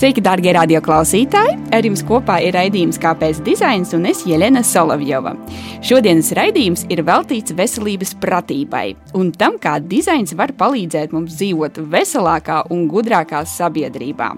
Sveiki, darbie radioklausītāji! Ar jums kopā ir raidījums Kāpēc dizains un es Jelena Solovjova. Šodienas raidījums ir veltīts veselības pratībai un tam, kā dizains var palīdzēt mums dzīvot veselākā un gudrākā sabiedrībā.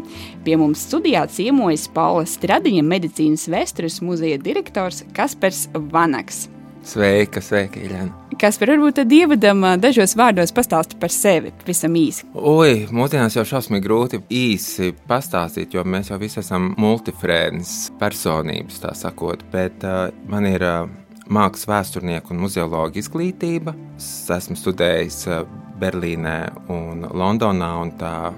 Pie mums studijā ciemojas Paula Stradiņa, medicīnas vēstures muzeja direktors Kaspars Vanaks. Sveika, sveika, Iļana. Kas par varbūt tad ievadam dažos vārdos pastāstu par sevi, pavisam īsi. Ui, mūsdienās jau šausmīgi grūti īsi pastāstīt, jo mēs jau visi esam multifrēnas personības, tā sakot, bet uh, man ir uh, mākslas vēsturnieku un muzeologa izglītība. Es esmu studējis uh, Berlīnē un Londonā, un tā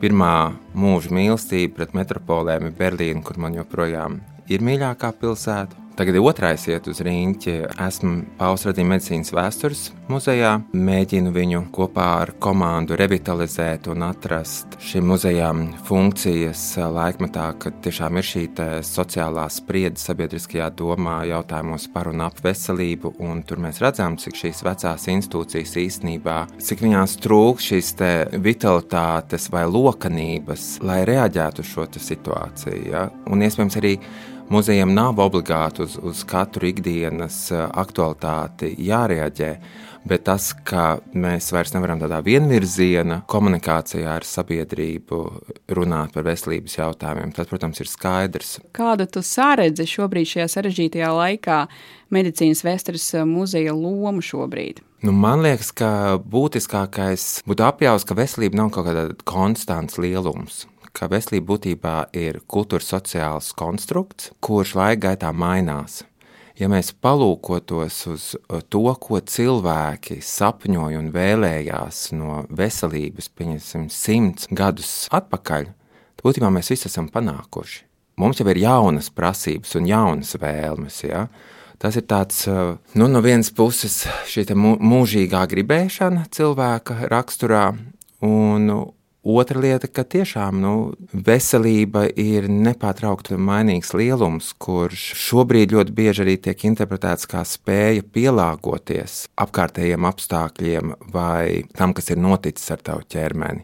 pirmā mūža mīlestība pret metropolēm ir Berlīna, kur man joprojām ir mīļākā pilsēta. Tagad otrais iet uz rīņķi. Esmu Pauls Radījuma medicīnas vēstures muzejā. Mēģinu viņu kopā ar komandu revitalizēt un atrast šim muzejām funkcijas laikmetā, kad tiešām ir šī sociālā spriedze sabiedriskajā domā jautājumos par un ap veselību. Un tur mēs redzam, cik šīs vecās institūcijas īstenībā, cik viņās trūkst šīs vitalitātes vai lokanības, lai reaģētu uz šo situāciju. Ja? Un iespējams arī Muzejam nav obligāti uz, uz katru ikdienas eh, aktualitāti jārēģē, bet tas, ka mēs vairs nevaram tādā vienvirziena komunikācijā ar sabiedrību runāt par veselības jautājumiem, tas, protams, ir skaidrs. Kāda tu sāredzi šobrīd šajā sarežģītajā laikā medicīnas vēstures muzeja lomu šobrīd? Nu, man liekas, ka būtiskākais būtu apjaust, ka veselība nav kaut kāda konstants lielums ka veselība būtībā ir kultūras sociāls konstrukts, kurš laika gaitā mainās. Ja mēs palūkotos uz to, ko cilvēki sapņoja un vēlējās no veselības, pieņemsim, simts gadus atpakaļ, tad būtībā mēs visi esam panākuši. Mums jau ir jaunas prasības un jaunas vēlmes. Ja? Tas ir tāds, nu, no vienas puses, šī mūžīgā gribēšana cilvēka raksturā, un Otra lieta, ka tiešām nu, veselība ir nepārtraukti mainīgs lielums, kurš šobrīd ļoti bieži arī tiek interpretēts kā spēja pielāgoties apkārtējiem apstākļiem vai tam, kas ir noticis ar tavu ķermeni.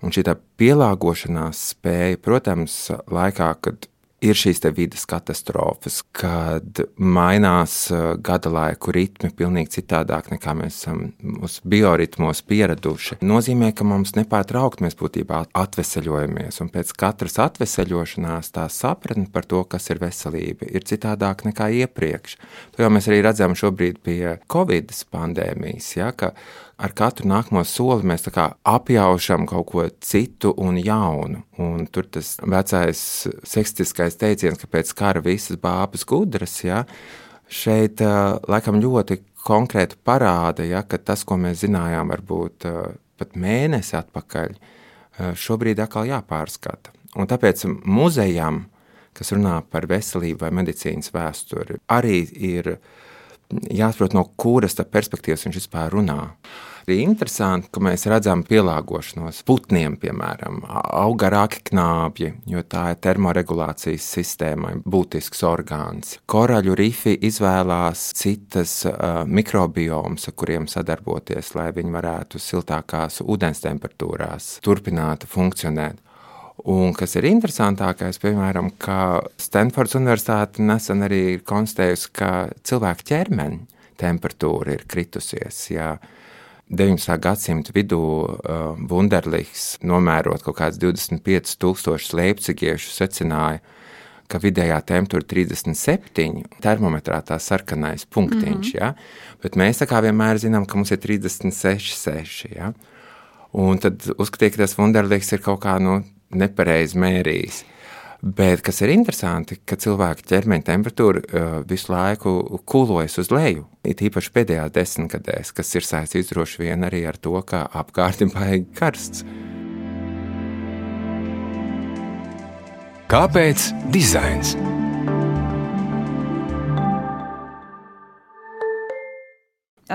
Un šī pielāgošanās spēja, protams, laikā, kad ir šīs vidas katastrofas, kad mainās uh, gada laiku ritmi pilnīgi citādāk nekā mēs esam uz bioritmos pieraduši. Nozīmē, ka mums nepārtraukti mēs būtībā atveseļojamies, un pēc katras atveseļošanās tā sapratne par to, kas ir veselība, ir citādāk nekā iepriekš. To jau mēs arī redzam šobrīd pie Covid pandēmijas, ja, ka ar katru nākamo soli mēs apjaušam kaut ko citu un jaunu. Un tur tas vecais sekstiskais teiciens, ka pēc kara visas bābas gudras, ja, šeit laikam ļoti konkrēti parāda, ja, ka tas, ko mēs zinājām varbūt pat mēnesi atpakaļ, šobrīd atkal jāpārskata. Un tāpēc muzejam, kas runā par veselību vai medicīnas vēsturi, arī ir jāsaprot, no kuras perspektīvas viņš vispār runā. Ir interesanti, ka mēs redzam pielāgošanos putniem, piemēram, aug garāki knābji, jo tā ir termoregulācijas sistēmai būtisks orgāns. Koraļu rifi izvēlās citas uh, mikrobiomas, ar kuriem sadarboties, lai viņi varētu siltākās ūdens temperatūrās turpināt funkcionēt. Un kas ir interesantākais, piemēram, ka Stanfordas Universitāte nesen arī ir konstatējusi, ka cilvēka ķermeņa temperatūra ir kritusies. Jā. 19. gadsimta vidū uh, Wunderlichs, nomērot kaut kādus 25,000 leipzigiešu, secināja, ka vidējā temperatūra ir 37, termometrā tā sarkanais punktiņš. Mm -hmm. ja? Bet mēs tā kā vienmēr zinām, ka mums ir 36,6. Ja? Un tad uzskatīja, ka tas Wunderlichs ir kaut kā nu, nepareizi mērījis. Bet kas ir interesanti, ka cilvēka ķermeņa temperatūra uh, visu laiku kūlojas uz leju. It īpaši pēdējās desmitgadēs, kas ir saistīts droši vien arī ar to, ka apkārt ir baigi karsts. Kāpēc dizains?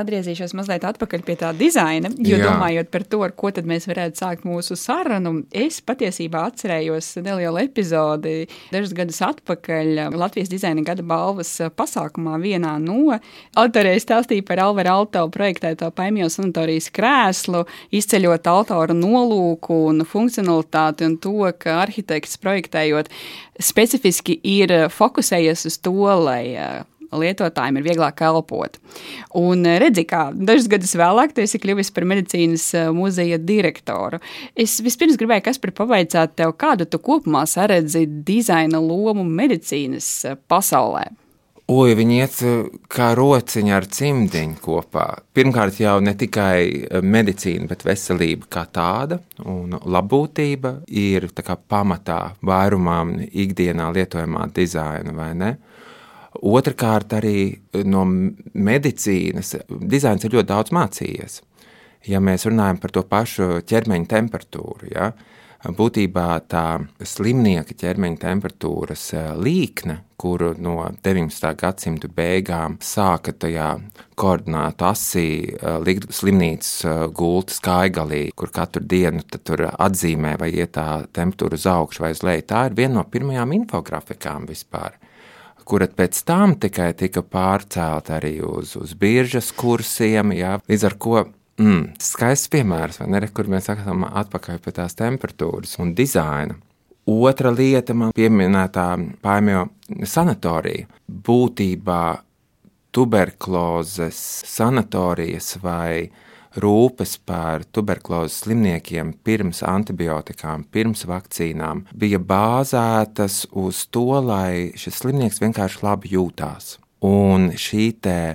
Atgriezīšos mazliet atpakaļ pie tā dizaina, jo Jā. domājot par to, ar ko tad mēs varētu sākt mūsu sarunu, es patiesībā atcerējos nelielu epizodi dažus gadus atpakaļ Latvijas dizaina gada balvas pasākumā vienā no autorei stāstīja par Alvera Alto projektēto paimjo sanatorijas krēslu, izceļot autora nolūku un funkcionalitāti un to, ka arhitekts projektējot specifiski ir fokusējies uz to, lai lietotājiem ir vieglāk elpot. Un eh, redzi, kā dažus gadus vēlāk tu esi kļuvis par medicīnas eh, muzeja direktoru. Es vispirms gribēju, kas par pavaicāt tev, kādu tu kopumā saredzi dizaina lomu medicīnas eh, pasaulē. Oi, viņi iet kā rociņa ar cimdiņu kopā. Pirmkārt, jau ne tikai medicīna, bet veselība kā tāda un labbūtība ir pamatā vairumam ikdienā lietojamā dizaina, vai ne? Otrakārt, arī no medicīnas dizains ir ļoti daudz mācījies. Ja mēs runājam par to pašu ķermeņa temperatūru, ja, būtībā tā slimnieka ķermeņa temperatūras eh, līkne, kuru no 19. gadsimta beigām sāka tajā koordinātu asī eh, likt slimnīcas eh, gultas kaigalī, kur katru dienu tur atzīmē, vai iet tā temperatūra uz augšu vai uz leju. Tā ir viena no pirmajām infografikām vispār kura pēc tam tikai tika pārcelta arī uz, uz biržas kursiem. Jā. Līdz ar to mm, skaists piemērs, vai ne, kur mēs sakām atpakaļ pie tās temperatūras un dizaina. Otra lieta man pieminētā paimjo sanatorija. Būtībā tuberkulozes sanatorijas vai rūpes par tuberkulozes slimniekiem pirms antibiotikām, pirms vakcīnām bija bāzētas uz to, lai šis slimnieks vienkārši labi jūtās. Un šī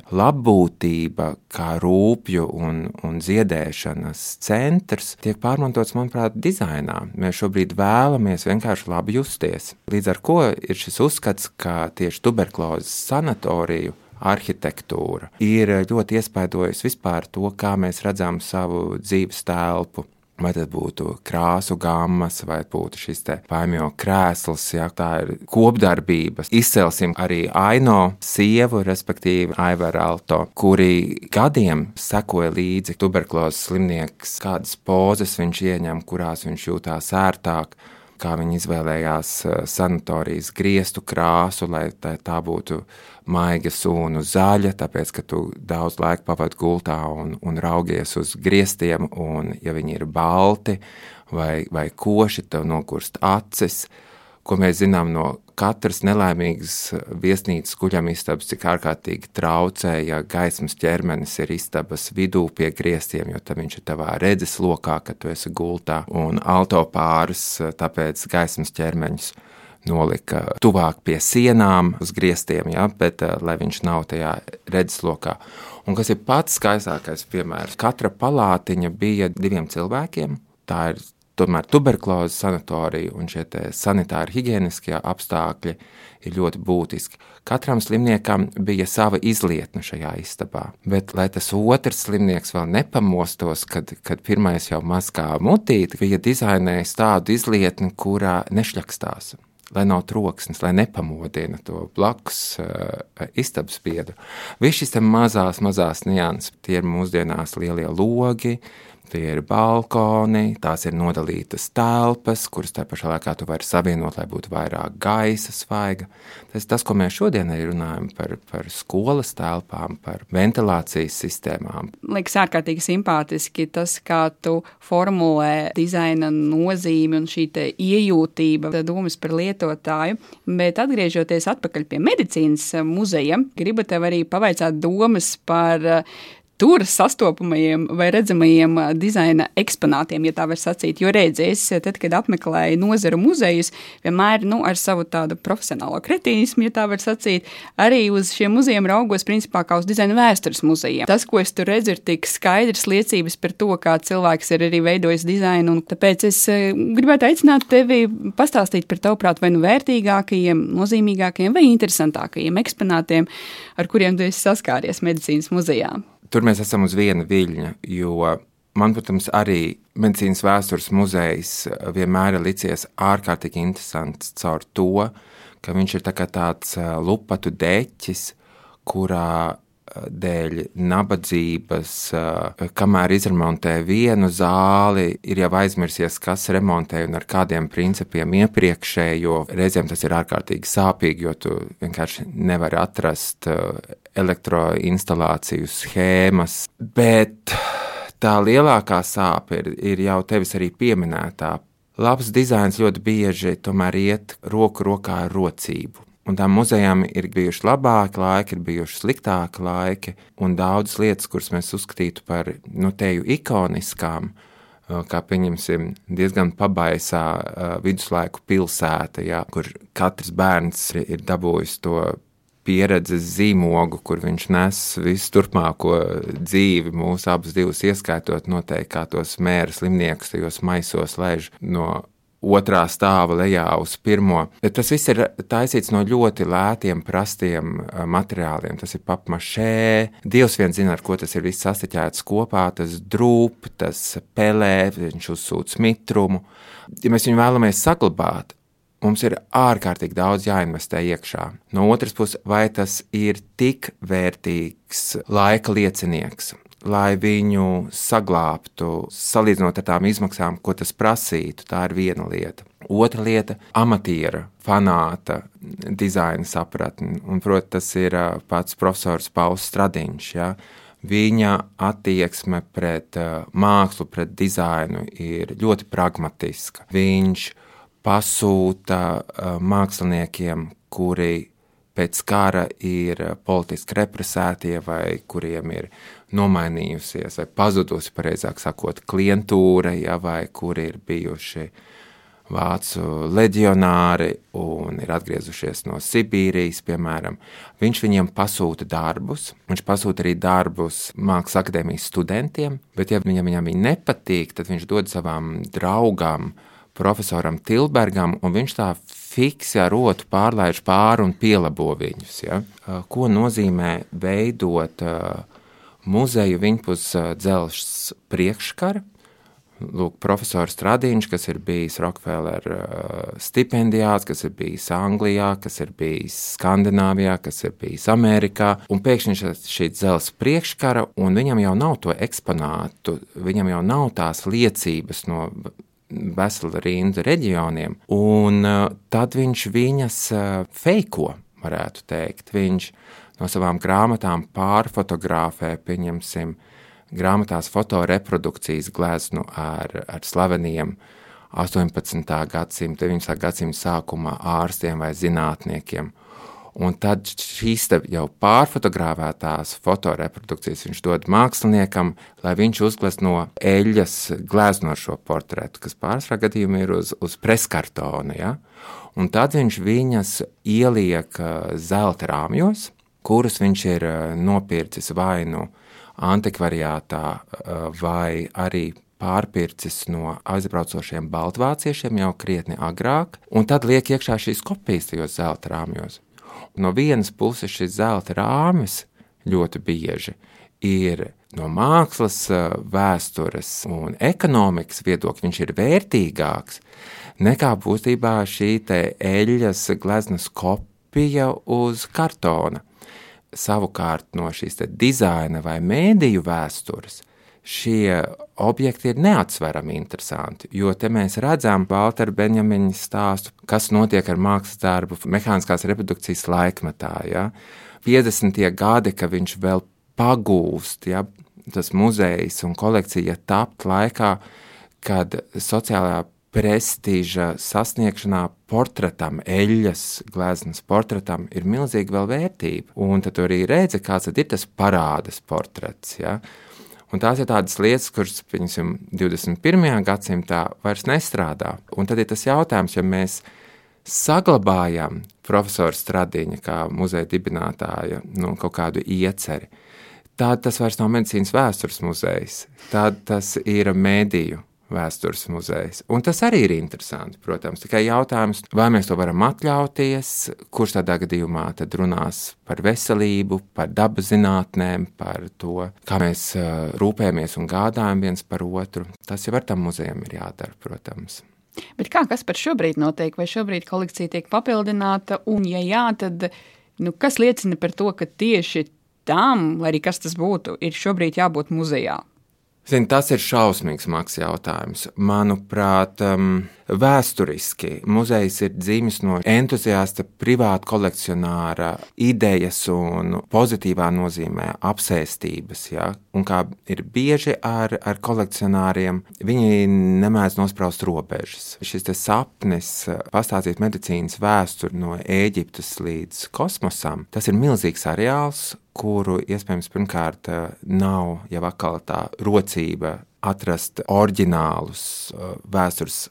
labbūtība, kā rūpju un, un ziedēšanas centrs, tiek pārmantots, manuprāt, dizainā. Mēs šobrīd vēlamies vienkārši labi justies. Līdz ar to ir šis uzskats, ka tieši tuberkulozes sanatoriju arhitektūra ir ļoti iespaidojusi vispār to, kā mēs redzam savu dzīves telpu. Vai tas būtu krāsu gammas, vai būtu šis paimjo krēsls, ja tā ir kopdarbības. Izcelsim arī Aino sievu, respektīvi Aivaru Alto, kuri gadiem sekoja līdzi tuberkulozes slimnieks, kādas pozas viņš ieņem, kurās viņš jūtās ērtāk kā viņi izvēlējās eh, sanatorijas griestu krāsu, lai tā, tā būtu maiga sūnu zaļa, tāpēc, ka tu daudz laika pavadi gultā un, un raugies uz griestiem, un ja viņi ir balti vai, vai koši, tev nokurst acis, ko mēs zinām no katras nelaimīgas viesnīcas guļamistabas, cik ārkārtīgi traucē, ja gaismas ķermenis ir istabas vidū pie griestiem, jo tad viņš ir tavā redzes lokā, kad tu esi gultā, un autopārs, tāpēc gaismas ķermeņus nolika tuvāk pie sienām, uz griestiem, ja, bet uh, lai viņš nav tajā redzeslokā. Un kas ir pats skaistākais piemērs, katra palātiņa bija diviem cilvēkiem. Tā ir tomēr tuberkulozes sanatorija un šie sanitāri higieniskie apstākļi ir ļoti būtiski. Katram slimniekam bija sava izlietne šajā istabā, bet lai tas otrs slimnieks vēl nepamostos, kad, kad pirmais jau mazgā mutīti, bija dizainējis tādu izlietni, kurā nešļakstās lai nav troksnis, lai nepamodina to blakus uh, istabas biedru. Viss šis mazās, mazās nianses, tie ir mūsdienās lielie logi, Tie ir balkoni, tās ir nodalītas telpas, kuras tā pašā laikā tu vari savienot, lai būtu vairāk gaisa, svaiga. Tas tas, ko mēs šodien arī runājam par, par skolas telpām, par ventilācijas sistēmām. Liekas ārkārtīgi simpātiski tas, kā tu formulē dizaina nozīmi un šī iejūtība, domas par lietotāju. Bet atgriežoties atpakaļ pie medicīnas muzeja, gribu tev arī pavaicāt domas par tur sastopamajiem vai redzamajiem dizaina eksponātiem, ja tā var sacīt. Jo redzies, tad, kad apmeklēju nozaru muzejus, vienmēr nu, ar savu tādu profesionālo kretīnismu, ja tā var sacīt, arī uz šiem muzejiem raugos principā kā uz dizaina vēstures muzejiem. Tas, ko es tur redzu, ir tik skaidrs liecības par to, kā cilvēks ir arī veidojis dizainu, un tāpēc es gribētu aicināt tevi pastāstīt par tavuprāt vai nu vērtīgākajiem, nozīmīgākajiem vai interesantākajiem eksponātiem, ar kuriem tu esi saskāries medicīnas muzejā. Tur mēs esam uz viena viļņa, jo man, protams, arī medicīnas vēstures muzejs vienmēr ir licies ārkārtīgi interesants caur to, ka viņš ir tā tāds lupatu deķis, kurā dēļ nabadzības, kamēr izremontē vienu zāli, ir jau aizmirsies, kas remontē un ar kādiem principiem iepriekšējo. Reizēm tas ir ārkārtīgi sāpīgi, jo tu vienkārši nevari atrast elektroinstalāciju schēmas. Bet tā lielākā sāpe ir, ir jau tevis arī pieminētā. Labs dizains ļoti bieži tomēr iet roku rokā ar rocību. Un tām muzejām ir bijuši labāki laiki, ir bijuši sliktāki laiki, un daudzas lietas, kuras mēs uzskatītu par nu, teju ikoniskām, kā pieņemsim, diezgan pabaisā viduslaiku pilsēta, jā, kur katrs bērns ir dabūjis to pieredzes zīmogu, kur viņš nes visu turpmāko dzīvi, mūsu abus divus ieskaitot, noteikti kā tos mēra slimniekus tajos maisos laiž no otrā stāva lejā uz pirmo. Tas viss ir taisīts no ļoti lētiem, prastiem materiāliem. Tas ir papmašē. Dievs vien zina, ar ko tas ir viss sastiķēts kopā. Tas drūp, tas pelē, viņš uzsūc mitrumu. Ja mēs viņu vēlamies saglabāt, mums ir ārkārtīgi daudz jāinvestē iekšā. No otras puses, vai tas ir tik vērtīgs laika liecinieks, lai viņu saglābtu, salīdzinot ar tām izmaksām, ko tas prasītu. Tā ir viena lieta. Otra lieta - amatiera, fanāta dizaina sapratne. Un, protams, tas ir pats profesors Pauls Stradiņš. Ja? Viņa attieksme pret mākslu, pret dizainu ir ļoti pragmatiska. Viņš pasūta uh, māksliniekiem, kuri pēc kara ir politiski represētie vai kuriem ir nomainījusies vai pazudusi, pareizāk sakot, klientūra, ja, vai kuri ir bijuši vācu leģionāri un ir atgriezušies no Sibīrijas, piemēram. Viņš viņiem pasūta darbus, viņš pasūta arī darbus Mākslas akadēmijas studentiem, bet ja viņam, viņam viņi nepatīk, tad viņš dod savam draugam, profesoram Tilbergam, un viņš tā fiksi ar rotu pārlaiž pāri un pielabo viņus. Ja? Ko nozīmē veidot muzeju viņpus dzelzs priekškara. Lūk, profesors Stradiņš, kas ir bijis Rockefeller stipendijāts, kas ir bijis Anglijā, kas ir bijis Skandināvijā, kas ir bijis Amerikā, un pēkšņi šī dzelzs priekškara, un viņam jau nav to eksponātu, viņam jau nav tās liecības no vesela rinda reģioniem, un tad viņš viņas feiko, varētu teikt. Viņš no savām grāmatām pārfotografē, pieņemsim, grāmatās fotoreprodukcijas gleznu ar, ar slaveniem 18. gadsimta, 19. gadsimta sākumā ārstiem vai zinātniekiem. Un tad šīs jau pārfotografētās fotoreprodukcijas viņš dod māksliniekam, lai viņš uzglezno eļļas glezno ar šo portretu, kas pārsvarā gadījumā ir uz, uz preskartona. Ja? Un tad viņš viņas ieliek zelta rāmjos, kurus viņš ir nopircis vai nu antikvariātā, vai arī pārpircis no aizbraucošiem baltvāciešiem jau krietni agrāk, un tad liek iekšā šīs kopijas tajos zelta rāmjos. No vienas puses šis zelta rāmis ļoti bieži ir no mākslas, eh, vēstures un ekonomikas viedokļa, viņš ir vērtīgāks nekā būtībā šī eļļas gleznas kopija uz kartona. Savukārt no šīs dizaina vai mēdīju vēstures šie objekti ir neatsverami interesanti, jo te mēs redzam Walter Benjamina stāstu, kas notiek ar mākslas darbu mehāniskās reprodukcijas laikmetā. Ja? 50. gadi, ka viņš vēl pagūst, ja? tas muzejs un kolekcija tapt laikā, kad sociālajā prestiža sasniegšanā portretam, eļļas gleznas portretam ir milzīga vēl vērtība. Un tad arī redzi, kāds ir tas parādes portrets. Ja? Un tās ir tādas lietas, kuras, pieņemsim, 21. gadsimtā vairs nestrādā. Un tad ir tas jautājums, ja mēs saglabājam profesora Stradiņa kā muzeja dibinātāja nu, kaut kādu ieceri, tad tas vairs nav medicīnas vēstures muzejs, tad tas ir mēdīju vēstures muzejs. Un tas arī ir interesanti, protams. Tikai jautājums, vai mēs to varam atļauties, kurš tādā gadījumā tad runās par veselību, par dabas zinātnēm, par to, kā mēs rūpējamies un gādājam viens par otru. Tas jau ar tam muzejam ir jādara, protams. Bet kā kas par šobrīd notiek? Vai šobrīd kolekcija tiek papildināta? Un, ja jā, tad nu, kas liecina par to, ka tieši tam, lai arī kas tas būtu, ir šobrīd jābūt muzejā? Zin, tas ir šausmīgs maks jautājums. Manuprāt, um, vēsturiski muzejs ir dzimis no entuziasta privāta kolekcionāra idejas un pozitīvā nozīmē apsēstības. Ja? Un kā ir bieži ar, ar kolekcionāriem, viņi nemēdz nospraust robežas. Šis sapnis pastāstīt medicīnas vēsturi no Ēģiptes līdz kosmosam, tas ir milzīgs areāls, kuru iespējams pirmkārt eh, nav jau atkal tā rocība atrast oriģinālus eh, vēstures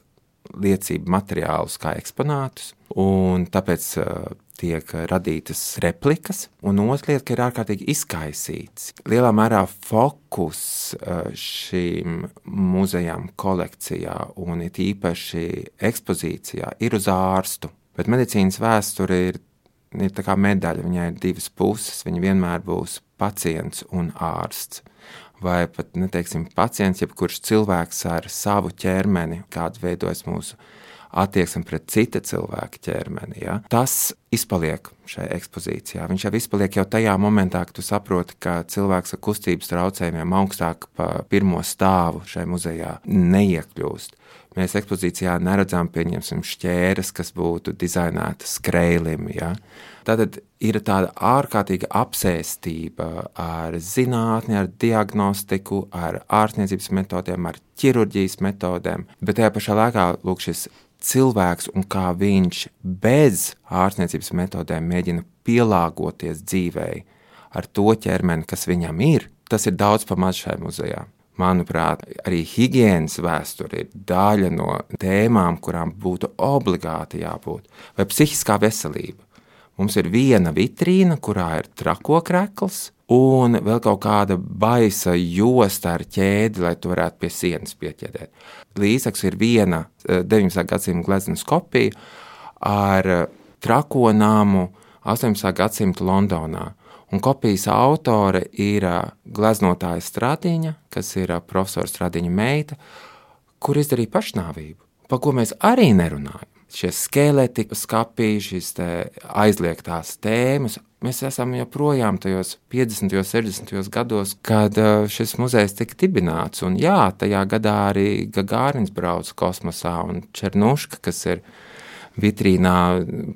liecību materiālus kā eksponātus, un tāpēc uh, tiek radītas replikas, un otra lieta, ka ir ārkārtīgi izkaisīts. Lielā mērā fokus šīm muzejām kolekcijā un it īpaši ekspozīcijā ir uz ārstu, bet medicīnas vēsture ir ir tā kā medaļa, viņai ir divas puses. Viņa vienmēr būs pacients un ārsts. Vai pat neteiksim, pacients, jebkurš cilvēks ar savu ķermeni, kāds veidojas mūsu attieksme pret cita cilvēka ķermeni. Ja? Tas izpaliek šajā ekspozīcijā. Viņš jau izpaliek jau tajā momentā, kad tu saproti, ka cilvēks ar kustības traucējumiem augstāk pa pirmo stāvu šajā muzejā neiekļūst. Mēs ekspozīcijā neredzam, pieņemsim, šķēres, kas būtu dizainētas skrejlim. Ja? Tad ir tāda ārkārtīga apsēstība ar zinātni, ar diagnostiku, ar ārstniecības metodēm, ar ķirurģijas metodēm, bet tajā pašā laikā lūk, šis cilvēks un kā viņš bez ārstniecības metodēm mēģina pielāgoties dzīvei ar to ķermeni, kas viņam ir, tas ir daudz pamats šai muzejā. Manuprāt, arī higiēnas vēsture ir daļa no tēmām, kurām būtu obligāti jābūt. Vai psihiskā veselība. Mums ir viena vitrīna, kurā ir trako krekls, un vēl kaut kāda baisa josta ar ķēdi, lai tu varētu pie sienas pieķedēt. Līdzeks ir viena 19. Eh, gadsimta gleznas kopija ar trako nāmu 18. gadsimta Londonā. Un kopijas autore ir gleznotāja Stradiņa, kas ir profesora Stradiņa meita, kur izdarīja pašnāvību, par ko mēs arī nerunājam. Šie skeleti, skati, šīs aizliegtās tēmas, mēs esam joprojām tajos 50, 60 gados, kad šis muzejs tika dibināts. Un jā, tajā gadā arī Gagārins brauca kosmosā un Černuška, kas ir vitrīnā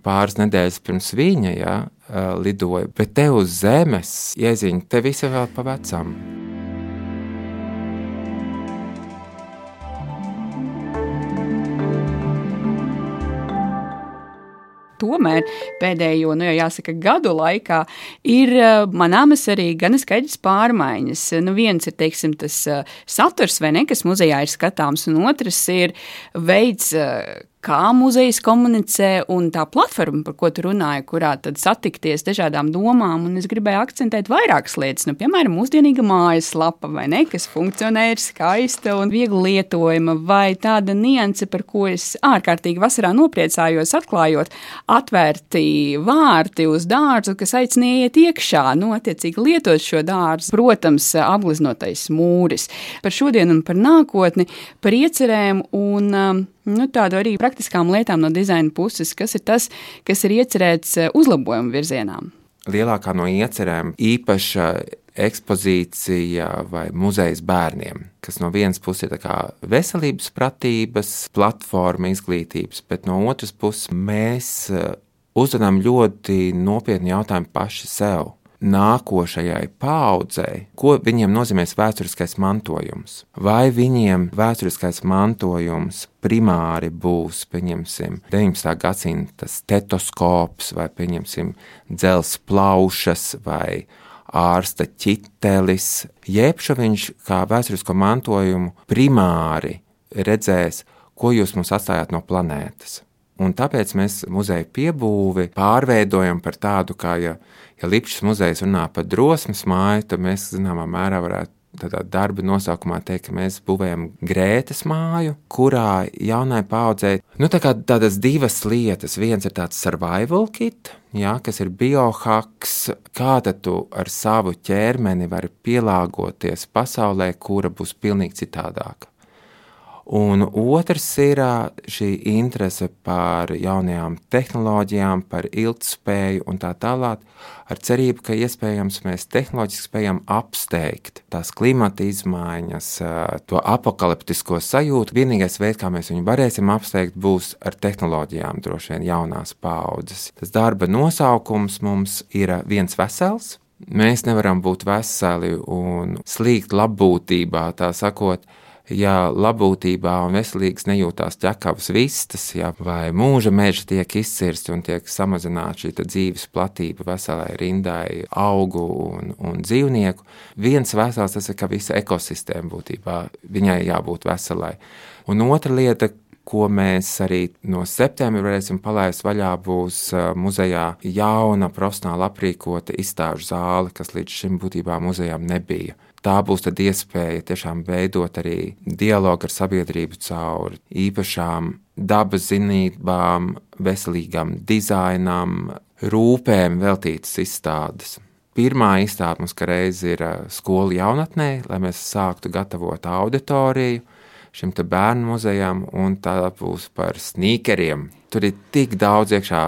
pāris nedēļas pirms viņa ja, lidoja. Bet te uz zemes ieziņa, te visi vēl pa vecam. Tomēr pēdējo, nu, jāsaka, gadu laikā ir manāmas arī gan skaidrs pārmaiņas. Nu, viens ir, teiksim, tas saturs, ne, kas muzejā ir skatāms, un otrs ir veids, kā muzejs komunicē un tā platforma, par ko tu runāji, kurā tad satikties dažādām domām. Un es gribēju akcentēt vairākas lietas, nu, piemēram, mūsdienīga mājaslapa, vai ne, kas funkcionē, ir skaista un viegli lietojama, vai tāda nianse, par ko es ārkārtīgi vasarā nopriecājos, atklājot atvērti vārti uz dārzu, kas aicina iet iekšā, nu, attiecīgi lietot šo dārzu. Protams, apgleznotais mūris. Par šodienu un par nākotni, par iecerēm un um, nu, tādu arī praktiskām lietām no dizaina puses, kas ir tas, kas ir iecerēts eh, uzlabojumu virzienā. Lielākā no iecerēm īpaša ekspozīcija vai muzejs bērniem, kas no vienas puses ir veselības pratības, platforma izglītības, bet no otras puses mēs eh, uzvedam ļoti nopietnu jautājumu paši sev nākošajai paudzei, ko viņiem nozīmēs vēsturiskais mantojums. Vai viņiem vēsturiskais mantojums primāri būs, pieņemsim, 19. gadsimta stetoskops vai, pieņemsim, dzels plaušas vai ārsta ķitelis, jeb viņš kā vēsturisko mantojumu primāri redzēs, ko jūs mums atstājāt no planētas. Un tāpēc mēs muzeja piebūvi pārveidojam par tādu, kā ja ja Lipšs muzejs runā par drosmes māju, tad mēs zināmā mērā varētu tādā darba nosaukumā teikt, ka mēs būvējam grētas māju, kurā jaunai paudzei nu, tā tādas divas lietas. Viens ir tāds survival kit, ja, kas ir biohaks, kāda tu ar savu ķermeni vari pielāgoties pasaulē, kura būs pilnīgi citādāka. Un otrs ir šī interese par jaunajām tehnoloģijām, par ilgspēju un tā tālāk, ar cerību, ka iespējams mēs tehnoloģiski spējam apsteigt tās klimata izmaiņas, to apakaliptisko sajūtu. Vienīgais veids, kā mēs viņu varēsim apsteigt, būs ar tehnoloģijām, droši vien jaunās paudzes. Tas darba nosaukums mums ir viens vesels. Mēs nevaram būt veseli un slīgt labbūtībā, tā sakot, ja labbūtībā un veselīgas nejūtās ķekavas vistas, ja, vai mūža meži tiek izcirsti un tiek samazināta šī dzīves platība veselai rindai augu un, un dzīvnieku, viens vesels tas ir, ka visa ekosistēma būtībā viņai jābūt veselai. Un otra lieta, ko mēs arī no septembra varēsim palaist vaļā, būs muzejā jauna profesionāli aprīkota izstāžu zāle, kas līdz šim būtībā muzejām nebija tā būs iespēja tiešām veidot arī dialogu ar sabiedrību caur īpašām dabas zinībām, veselīgam dizainam, rūpēm veltītas izstādes. Pirmā izstāde mums reiz ir skola jaunatnē, lai mēs sāktu gatavot auditoriju šim bērnu muzejam, un tā būs par sneakeriem. Tur ir tik daudz iekšā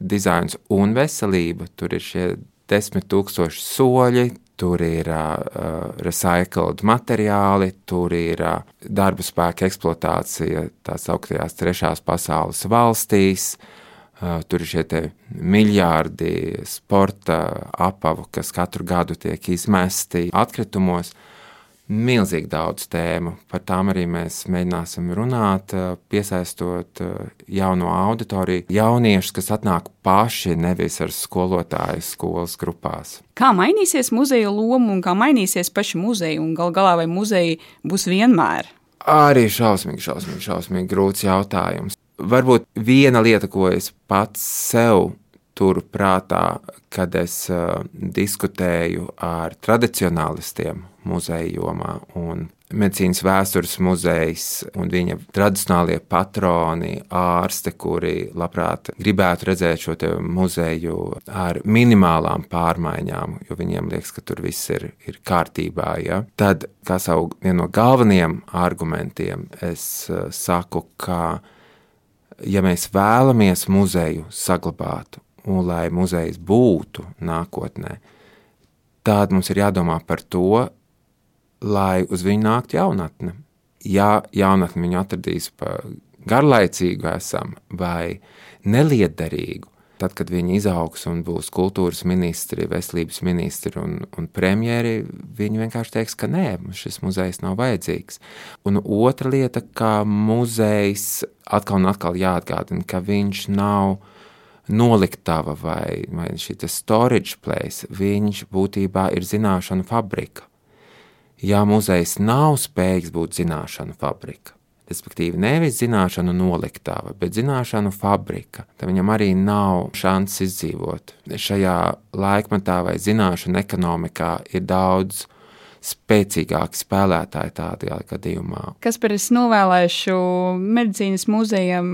dizains un veselība, tur ir šie desmit tūkstoši soļi, tur ir uh, recycled materiāli, tur ir uh, darba spēka eksploatācija tās augtajās trešās pasaules valstīs. Uh, tur ir šie miljardi sporta apavu, kas katru gadu tiek izmesti atkritumos. Uh, milzīgi daudz tēmu. Par tām arī mēs mēģināsim runāt, eh, piesaistot eh, jauno auditoriju, jauniešus, kas atnāk paši, nevis ar skolotāju skolas grupās. Kā mainīsies muzeja loma un kā mainīsies paši muzeji, un gal galā vai muzeji būs vienmēr? Arī šausmīgi, šausmīgi, šausmīgi grūts jautājums. Varbūt viena lieta, ko es pats sev turu prātā, kad es uh, diskutēju ar tradicionālistiem muzeja jomā. Medicīnas vēstures muzejs un viņa tradicionālie patroni, ārste, kuri labprāt gribētu redzēt šo muzeju ar minimālām pārmaiņām, jo viņiem liekas, ka tur viss ir, ir kārtībā. Ja? Tad, kā savu vienu no galvenajiem argumentiem, es uh, saku, ka ja mēs vēlamies muzeju saglabāt un lai muzejs būtu nākotnē, tad mums ir jādomā par to, lai uz viņu nāktu jaunatne. Ja jaunatne viņu atradīs par garlaicīgu esam vai neliederīgu, tad, kad viņi izaugs un būs kultūras ministri, veselības ministri un, un premjeri, viņi vienkārši teiks, ka nē, šis muzejs nav vajadzīgs. Un otra lieta, ka muzejs atkal un atkal jāatgādina, ka viņš nav noliktava vai, vai šī storage place, viņš būtībā ir zināšanu fabrika. Ja muzejs nav spējīgs būt zināšanu fabrika, respektīvi nevis zināšanu noliktava, bet zināšanu fabrika, tad viņam arī nav šansas izdzīvot. Šajā laikmetā vai zināšanu ekonomikā ir daudz spēcīgāki spēlētāji tādā gadījumā. Kas par es novēlēšu medicīnas muzejam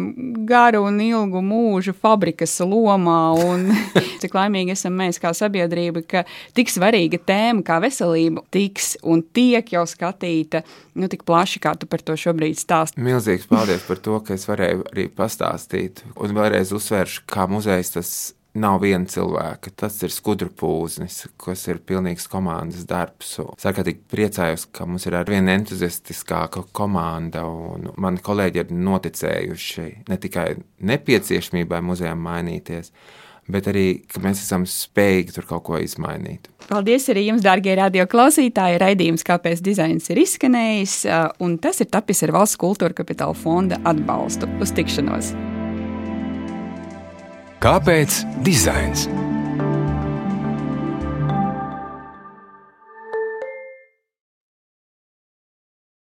garu un ilgu mūžu fabrikas lomā, un cik laimīgi esam mēs kā sabiedrība, ka tik svarīga tēma kā veselība tiks un tiek jau skatīta nu, tik plaši, kā tu par to šobrīd stāsti. Milzīgs paldies par to, ka es varēju arī pastāstīt, un vēlreiz uzsveršu, kā muzejs tas nav viena cilvēka. Tas ir skudru pūznis, kas ir pilnīgs komandas darbs. Es ārkārtīgi priecājos, ka mums ir arvien entuziastiskāka komanda, un mani kolēģi ir noticējuši ne tikai nepieciešamībai muzejam mainīties. Bet arī, ka mēs esam spējīgi tur kaut ko izmainīt. Paldies arī jums, darbie radioklausītāji. Radījums, kāpēc dizains ir izskanējis, un tas ir tapis ar Valsts kultūra kapitāla fonda atbalstu. Uz tikšanos! Kāpēc dizains?